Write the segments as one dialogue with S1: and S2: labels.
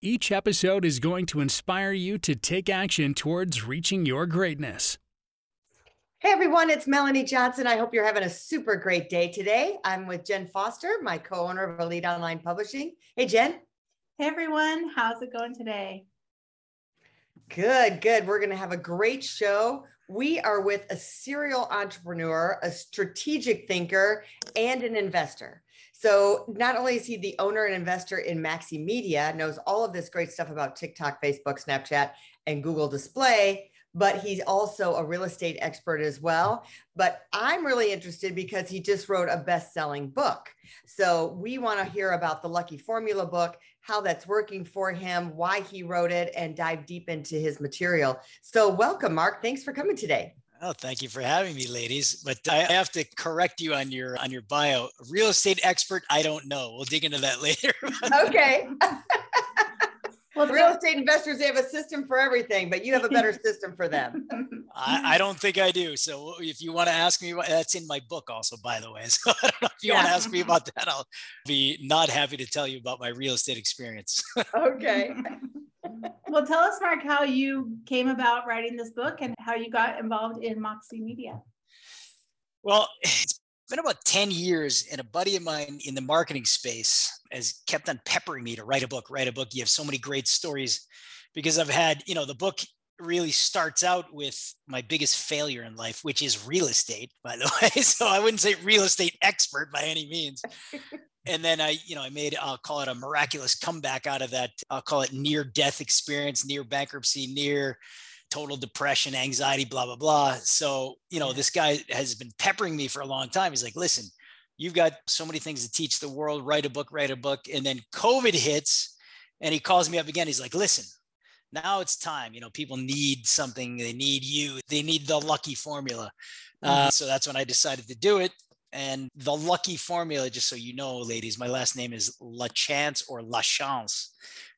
S1: Each episode is going to inspire you to take action towards reaching your greatness.
S2: Hey everyone, it's Melanie Johnson. I hope you're having a super great day today. I'm with Jen Foster, my co owner of Elite Online Publishing. Hey, Jen.
S3: Hey everyone, how's it going today?
S2: Good, good. We're going to have a great show. We are with a serial entrepreneur, a strategic thinker, and an investor. So not only is he the owner and investor in Moxie Media, knows all of this great stuff about TikTok, Facebook, Snapchat, and Google Display, but he's also a real estate expert as well. But I'm really interested because he just wrote a best-selling book. So we want to hear about the Lucky Formula book, how that's working for him, why he wrote it, and dive deep into his material. So welcome, Mark. Thanks for coming today.
S4: Oh, thank you for having me, ladies. But I have to correct you on your on your bio. Real estate expert, I don't know. We'll dig into that later.
S2: okay. well, real estate investors they have a system for everything, but you have a better system for them.
S4: I, I, don't think I do. So if you want to ask me, that's in my book also, by the way. So I don't know if you yeah. want to ask me about that. I'll be not happy to tell you about my real estate experience.
S2: okay
S3: well, tell us, Mark, how you came about writing this book and how you got involved in Moxie Media.
S4: Well, it's been about 10 years, and a buddy of mine in the marketing space has kept on peppering me to write a book, write a book. You have so many great stories because I've had, you know, the book really starts out with my biggest failure in life, which is real estate, by the way. So I wouldn't say real estate expert by any means. and then I, you know, I made, I'll call it a miraculous comeback out of that. I'll call it near death experience, near bankruptcy, near total depression, anxiety, blah, blah, blah. So, you know, this guy has been peppering me for a long time. He's like, listen, you've got so many things to teach the world, write a book, write a book. And then COVID hits and he calls me up again. He's like, listen, now it's time. You know, people need something, they need you, they need the lucky formula. Uh, mm-hmm. so that's when I decided to do it. And the lucky formula, just so you know, ladies, my last name is La Chance or La Chance,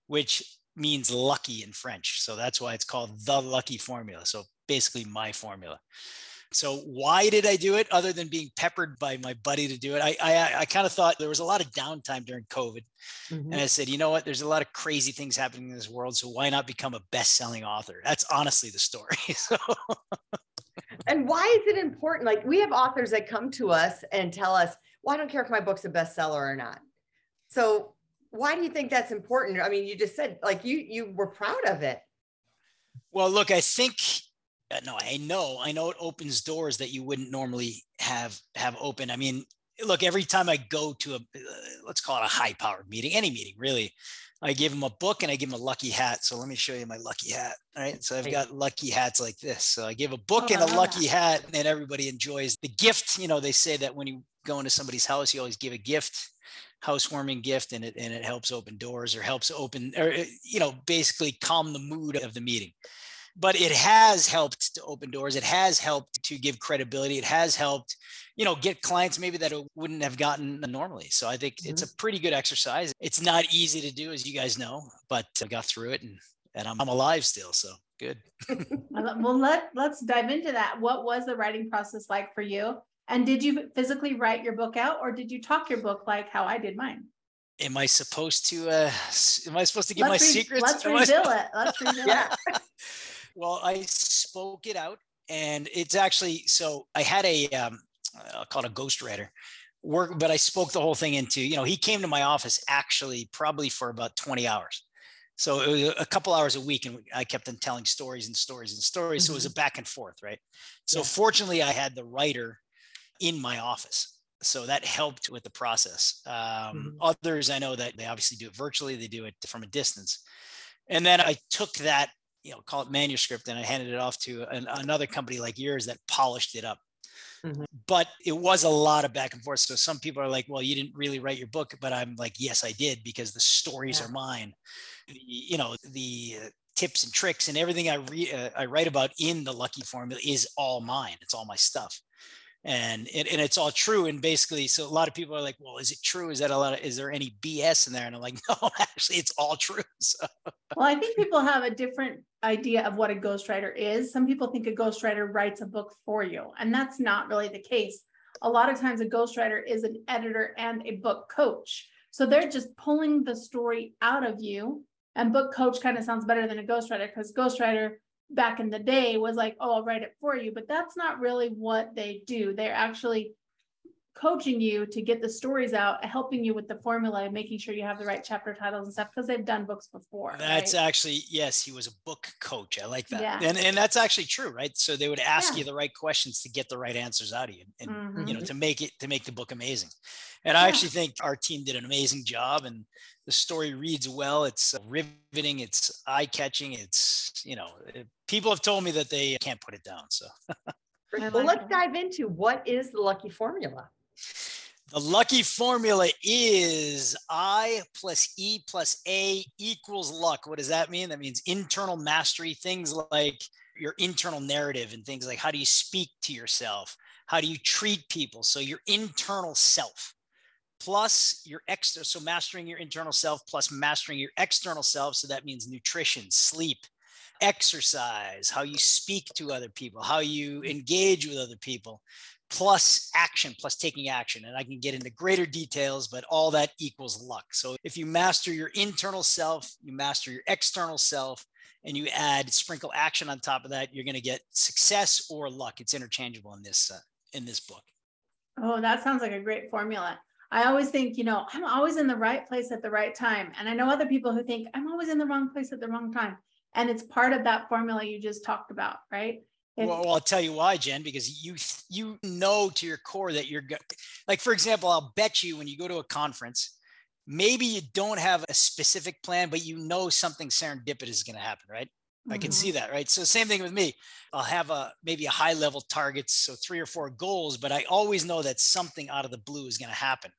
S4: which means lucky in French. So that's why it's called the lucky formula. So basically, my formula. So why did I do it other than being peppered by my buddy to do it? I I, I kind of thought there was a lot of downtime during COVID, mm-hmm. and I said, you know what? There's a lot of crazy things happening in this world, so why not become a best-selling author? That's honestly the story. so
S2: and why is it important? Like we have authors that come to us and tell us, well, I don't care if my book's a bestseller or not. So why do you think that's important? I mean, you just said like you you were proud of it.
S4: Well, look, I think uh, no, I know, I know it opens doors that you wouldn't normally have have open. I mean, look, every time I go to a uh, let's call it a high powered meeting, any meeting really, I give them a book and I give them a lucky hat. So let me show you my lucky hat. All right. So I've got lucky hats like this. So I give a book oh, and a lucky hat and everybody enjoys the gift. You know, they say that when you go into somebody's house, you always give a gift, housewarming gift, and it and it helps open doors or helps open or you know, basically calm the mood of the meeting but it has helped to open doors. It has helped to give credibility. It has helped, you know, get clients maybe that it wouldn't have gotten normally. So I think mm-hmm. it's a pretty good exercise. It's not easy to do, as you guys know, but I got through it and, and I'm, I'm alive still. So good.
S3: well, let, let's dive into that. What was the writing process like for you? And did you physically write your book out or did you talk your book like how I did mine?
S4: Am I supposed to, uh, am I supposed to give let's my re- secrets?
S3: Let's reveal it. Let's reveal it.
S4: Well, I spoke it out, and it's actually so I had a um, I'll call it a ghostwriter work, but I spoke the whole thing into you know he came to my office actually probably for about 20 hours. So it was a couple hours a week, and I kept on telling stories and stories and stories. Mm-hmm. So it was a mm-hmm. back and forth, right? So yeah. fortunately, I had the writer in my office so that helped with the process. Um, mm-hmm. Others, I know that they obviously do it virtually; they do it from a distance. And then I took that you know call it manuscript and i handed it off to an, another company like yours that polished it up Mm-hmm. But it was a lot of back and forth. So some people are like, well, you didn't really write your book. But I'm like, yes, I did because the stories yeah. are mine. You know, the uh, tips and tricks and everything I, re- uh, I write about in the Lucky Formula is all mine. It's all my stuff and it, and it's all true and basically so a lot of people are like well is it true is that a lot of is there any bs in there and i'm like no actually it's all true so.
S3: Well i think people have a different idea of what a ghostwriter is some people think a ghostwriter writes a book for you and that's not really the case a lot of times a ghostwriter is an editor and a book coach so they're just pulling the story out of you and book coach kind of sounds better than a ghostwriter because ghostwriter back in the day was like, oh, I'll write it for you. But that's not really what they do. They're actually coaching you to get the stories out, helping you with the formula, and making sure you have the right chapter titles and stuff because they've done books before.
S4: That's right? actually yes, he was a book coach. I like that, yeah. and and that's actually true, right? So they would ask yeah. you the right questions to get the right answers out of you, and mm-hmm. you know to make it to make the book amazing. And I actually think our team did an amazing job, and the story reads well. It's riveting. It's eye catching. It's you know people have told me that they can't put it down. So.
S2: well, let's dive into what is the lucky formula.
S4: The lucky formula is I plus E plus A equals luck. What does that mean? That means internal mastery, things like your internal narrative and things like how do you speak to yourself? How do you treat people? So your internal self plus your extra. So mastering your internal self plus mastering your external self. So that means nutrition, sleep, exercise, how you speak to other people, how you engage with other people plus action plus taking action and i can get into greater details but all that equals luck. So if you master your internal self you master your external self and you add sprinkle action on top of that you're going to get success or luck. It's interchangeable in this uh, in this book.
S3: Oh that sounds like a great formula. I always think you know i'm always in the right place at the right time and i know other people who think i'm always in the wrong place at the wrong time and it's part of that formula you just talked about right
S4: well, well, I'll tell you why, Jen, because you you know to your core that you're good. Like for example, I'll bet you when you go to a conference, maybe you don't have a specific plan, but you know something serendipitous is going to happen, right? Mm-hmm. I can see mm-hmm. that, right? So same thing with me. I'll have a maybe a high level targets, so three or four goals, but I always know that something out of the blue is going to happen.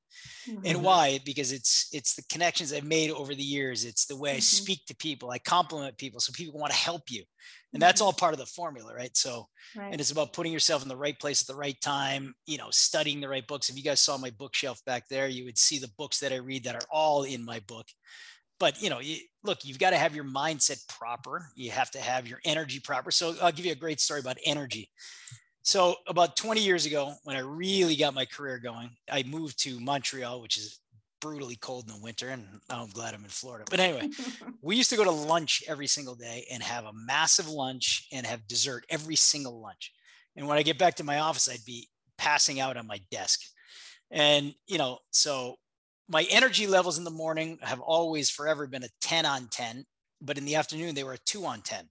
S4: Mm-hmm. And why? Because it's it's the connections I've made over the years. It's the way mm-hmm. I speak to people. I compliment people, so people want to help you and that's mm-hmm. all part of the formula right so right. and it's about putting yourself in the right place at the right time you know studying the right books if you guys saw my bookshelf back there you would see the books that i read that are all in my book but you know you, look you've got to have your mindset proper you have to have your energy proper so i'll give you a great story about energy so about 20 years ago when i really got my career going i moved to montreal which is brutally cold in the winter and I'm glad I'm in Florida. But anyway, we used to go to lunch every single day and have a massive lunch and have dessert every single lunch. And when I get back to my office, I'd be passing out on my desk. And, you know, so my energy levels in the morning have always forever been a 10 on 10, but in the afternoon, they were a two on 10.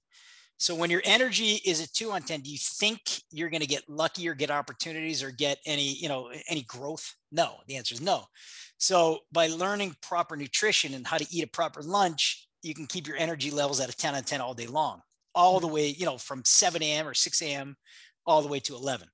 S4: So when your energy is a two on 10, do you think you're going to get lucky or get opportunities or get any, you know, any growth? No, the answer is no. So by learning proper nutrition and how to eat a proper lunch, you can keep your energy levels at a 10 on 10 all day long, all hmm. the way, you know, from 7 a.m. or 6 a.m. all the way to 11.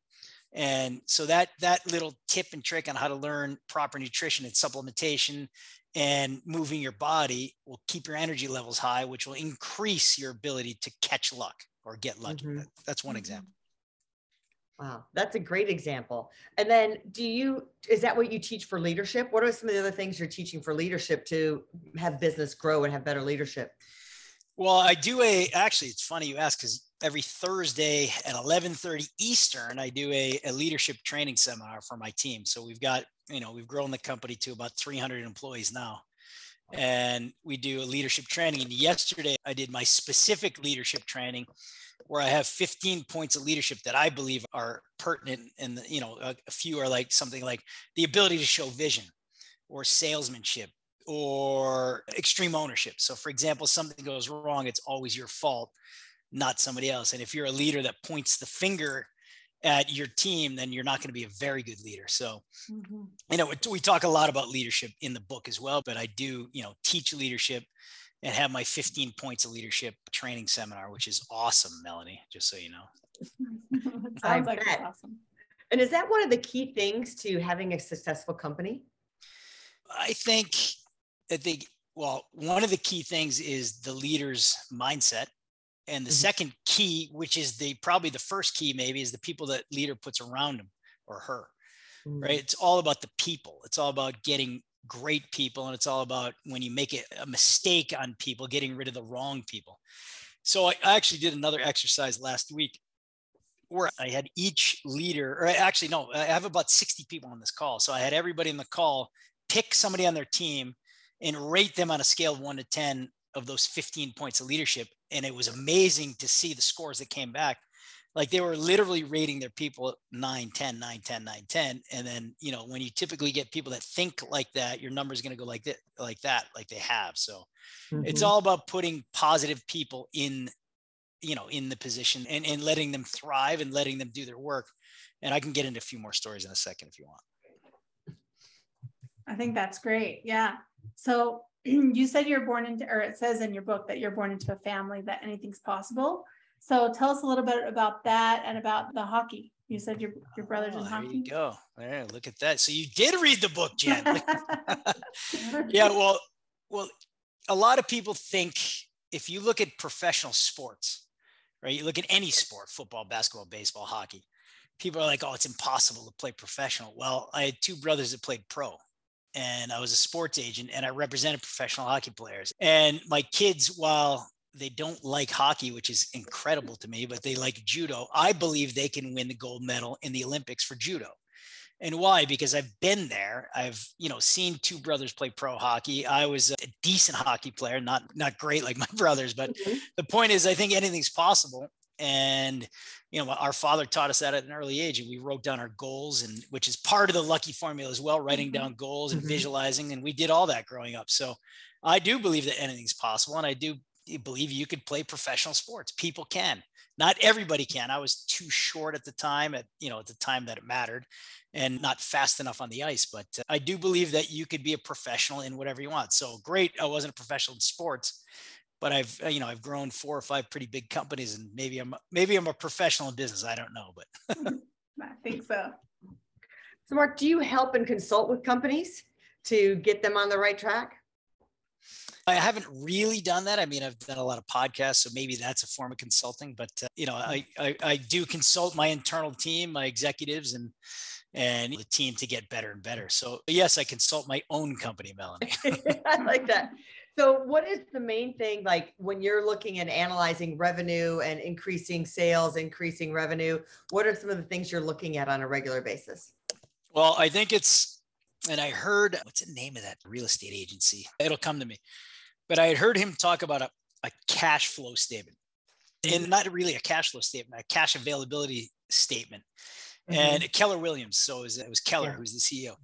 S4: And so that that little tip and trick on how to learn proper nutrition and supplementation and moving your body will keep your energy levels high, which will increase your ability to catch luck or get lucky. Mm-hmm. That's one mm-hmm. example.
S2: Wow, that's a great example. And then do you is that what you teach for leadership? What are some of the other things you're teaching for leadership to have business grow and have better leadership?
S4: Well, I do a actually it's funny you ask because every Thursday at 11:30 Eastern, I do a, a leadership training seminar for my team. So we've got, you know, we've grown the company to about 300 employees now. And we do a leadership training. And yesterday I did my specific leadership training where I have 15 points of leadership that I believe are pertinent. And, you know, a, a few are like something like the ability to show vision or salesmanship or extreme ownership. So, for example, something goes wrong, it's always your fault, not somebody else. And if you're a leader that points the finger at your team, then you're not going to be a very good leader. So, mm-hmm. you know, we talk a lot about leadership in the book as well, but I do, you know, teach leadership and have my 15 points of leadership training seminar, which is awesome, Melanie, just so you know.
S2: I like bet. awesome. And is that one of the key things to having a successful company?
S4: I think, I think, well, one of the key things is the leader's mindset. And the mm-hmm. second key, which is the probably the first key, maybe, is the people that leader puts around him or her. Mm-hmm. Right. It's all about the people. It's all about getting great people. And it's all about when you make it a mistake on people, getting rid of the wrong people. So I actually did another exercise last week where I had each leader, or actually, no, I have about 60 people on this call. So I had everybody in the call pick somebody on their team and rate them on a scale of one to 10 of those 15 points of leadership. And it was amazing to see the scores that came back. Like they were literally rating their people 9, 10, 9, 10, 9, 10. And then, you know, when you typically get people that think like that, your number is going to go like that, like that, like they have. So mm-hmm. it's all about putting positive people in you know in the position and, and letting them thrive and letting them do their work and i can get into a few more stories in a second if you want
S3: i think that's great yeah so you said you're born into or it says in your book that you're born into a family that anything's possible so tell us a little bit about that and about the hockey you said your your brother's oh, in hockey.
S4: There you go. There, look at that. So you did read the book, Jen. yeah. Well, well, a lot of people think if you look at professional sports, right? You look at any sport, football, basketball, baseball, hockey. People are like, oh, it's impossible to play professional. Well, I had two brothers that played pro and I was a sports agent and I represented professional hockey players. And my kids, while they don't like hockey, which is incredible to me, but they like judo. I believe they can win the gold medal in the Olympics for judo. And why? Because I've been there. I've, you know, seen two brothers play pro hockey. I was a decent hockey player, not not great like my brothers, but mm-hmm. the point is I think anything's possible. And you know, our father taught us that at an early age, and we wrote down our goals, and which is part of the lucky formula as well, writing mm-hmm. down goals and mm-hmm. visualizing. And we did all that growing up. So I do believe that anything's possible, and I do believe you could play professional sports. People can. Not everybody can. I was too short at the time, at you know, at the time that it mattered, and not fast enough on the ice. But uh, I do believe that you could be a professional in whatever you want. So great. I wasn't a professional in sports, but I've uh, you know I've grown four or five pretty big companies, and maybe I'm maybe I'm a professional in business. I don't know, but
S3: I think so.
S2: So Mark, do you help and consult with companies to get them on the right track?
S4: I haven't really done that. I mean, I've done a lot of podcasts, so maybe that's a form of consulting. But uh, you know, I, I, I do consult my internal team, my executives, and and the team to get better and better. So yes, I consult my own company, Melanie.
S2: I like that. So what is the main thing like when you're looking at analyzing revenue and increasing sales, increasing revenue? What are some of the things you're looking at on a regular basis?
S4: Well, I think it's and I heard what's the name of that real estate agency? It'll come to me. But I had heard him talk about a, a cash flow statement. And not really a cash flow statement, a cash availability statement mm-hmm. and Keller Williams. So it was, it was Keller, yeah. who's the CEO.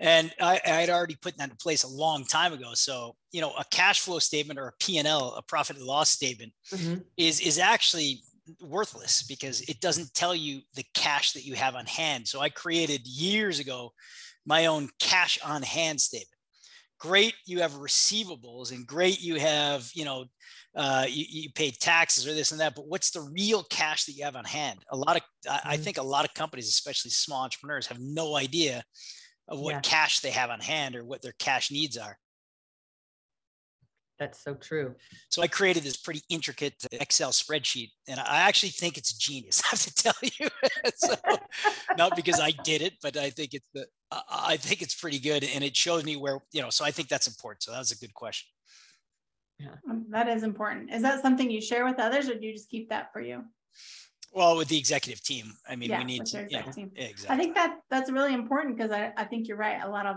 S4: And I, I, had already put that in place a long time ago. So, you know, a cash flow statement or a P&L, a profit and loss statement mm-hmm. is, is actually worthless because it doesn't tell you the cash that you have on hand. So I created years ago my own cash on hand statement. Great, you have receivables and great, you have, you know, uh, you, you pay taxes or this and that, but what's the real cash that you have on hand? A lot of, mm-hmm. I think a lot of companies, especially small entrepreneurs, have no idea of what yeah. cash they have on hand or what their cash needs are.
S2: That's so true.
S4: So I created this pretty intricate Excel spreadsheet, and I actually think it's genius. I have to tell you, so, not because I did it, but I think it's the I think it's pretty good, and it shows me where you know. So I think that's important. So that was a good question.
S3: Yeah, um, that is important. Is that something you share with others, or do you just keep that for you?
S4: Well, with the executive team, I mean, yeah, we need to. Yeah, exactly.
S3: I think that that's really important because I, I think you're right. A lot of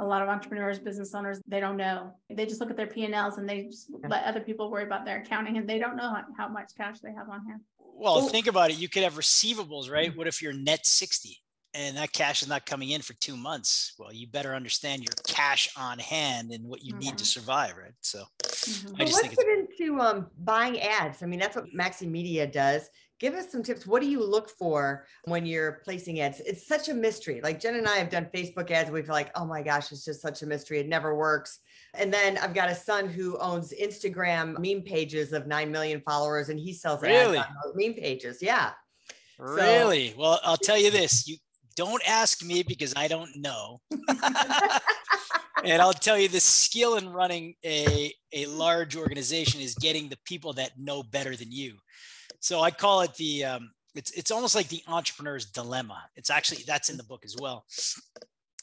S3: a lot of entrepreneurs, business owners, they don't know. They just look at their P and Ls and they just let other people worry about their accounting, and they don't know how, how much cash they have on hand.
S4: Well, think about it. You could have receivables, right? What if you're net sixty? and that cash is not coming in for two months, well, you better understand your cash on hand and what you mm-hmm. need to mm-hmm. survive, right? So,
S2: mm-hmm. I just let's get into um, buying ads. I mean, that's what Moxie Media does. Give us some tips. What do you look for when you're placing ads? It's such a mystery. Like Jen and I have done Facebook ads. We feel like, oh my gosh, it's just such a mystery. It never works. And then I've got a son who owns Instagram meme pages of 9 million followers and he sells
S4: really?
S2: ads on those meme pages. Yeah.
S4: Really? So, well, I'll tell you this: you don't ask me because I don't know. and I'll tell you the skill in running a, a large organization is getting the people that know better than you. So I call it the um, it's it's almost like the entrepreneur's dilemma. It's actually that's in the book as well.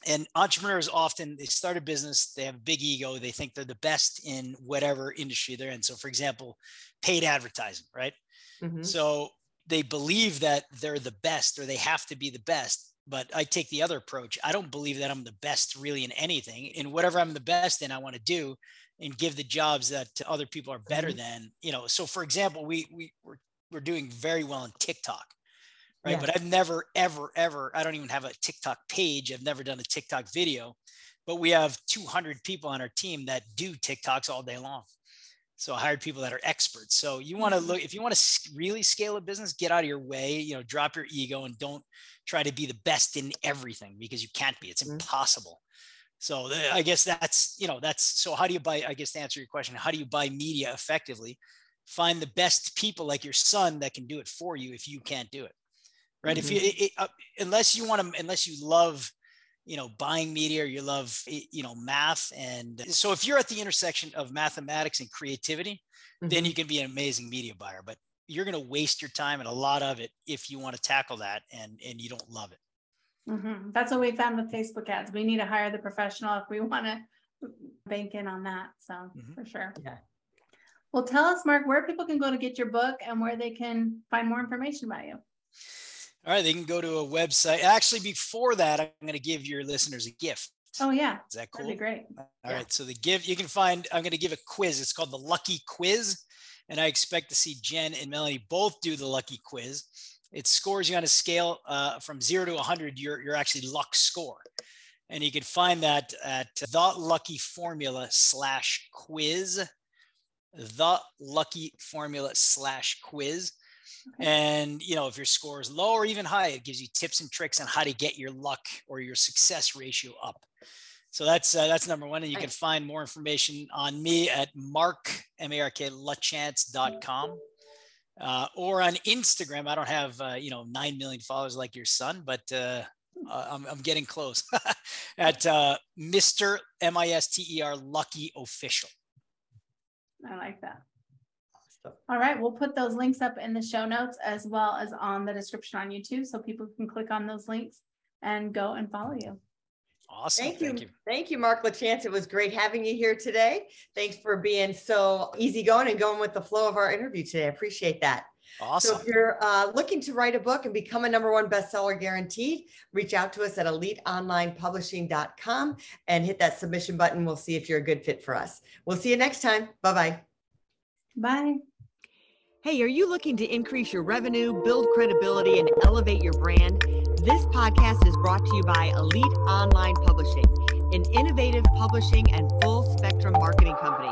S4: And entrepreneurs often they start a business, they have a big ego, they think they're the best in whatever industry they're in. So for example, paid advertising, right? Mm-hmm. So they believe that they're the best or they have to be the best but I take the other approach. I don't believe that I'm the best really in anything. In whatever I'm the best in, I want to do and give the jobs that other people are better mm-hmm. than. You know, so for example, we we we're, we're doing very well on TikTok, right? Yeah. But I've never ever ever I don't even have a TikTok page. I've never done a TikTok video, but we have 200 people on our team that do TikToks all day long. So I hired people that are experts. So you want to mm-hmm. look if you want to really scale a business, get out of your way. You know, drop your ego and don't try to be the best in everything because you can't be. It's mm-hmm. impossible. So I guess that's you know that's so how do you buy? I guess to answer your question, how do you buy media effectively? Find the best people like your son that can do it for you if you can't do it, right? Mm-hmm. If you it, it, uh, unless you want to unless you love you know buying media or you love you know math and so if you're at the intersection of mathematics and creativity mm-hmm. then you can be an amazing media buyer but you're going to waste your time and a lot of it if you want to tackle that and and you don't love it
S3: mm-hmm. that's what we found with facebook ads we need to hire the professional if we want to bank in on that so mm-hmm. for sure yeah well tell us mark where people can go to get your book and where they can find more information about you
S4: all right, they can go to a website. Actually, before that, I'm going to give your listeners a gift.
S3: Oh yeah,
S4: is that cool?
S3: That'd be great.
S4: All yeah. right, so the gift you can find. I'm going to give a quiz. It's called the Lucky Quiz, and I expect to see Jen and Melanie both do the Lucky Quiz. It scores you on a scale uh, from zero to 100. Your your actually luck score, and you can find that at the Lucky Formula slash quiz. The Lucky Formula slash quiz and you know, if your score is low or even high, it gives you tips and tricks on how to get your luck or your success ratio up. So that's uh, that's number one. And you can find more information on me at mark m-a-r-k lachance.com. Uh, or on Instagram. I don't have uh, you know nine million followers like your son, but uh, uh I'm, I'm getting close. at uh, Mr. M I S T E R Lucky Official.
S3: I like that. All right, we'll put those links up in the show notes as well as on the description on YouTube so people can click on those links and go and follow you.
S4: Awesome.
S2: Thank you. Thank you, Thank you Mark LaChance. It was great having you here today. Thanks for being so easygoing and going with the flow of our interview today. I appreciate that.
S4: Awesome.
S2: So if you're uh, looking to write a book and become a number one bestseller guaranteed, reach out to us at eliteonlinepublishing.com and hit that submission button. We'll see if you're a good fit for us. We'll see you next time. Bye-bye.
S3: Bye.
S2: Hey, are you looking to increase your revenue, build credibility, and elevate your brand? This podcast is brought to you by Elite Online Publishing, an innovative publishing and full spectrum marketing company.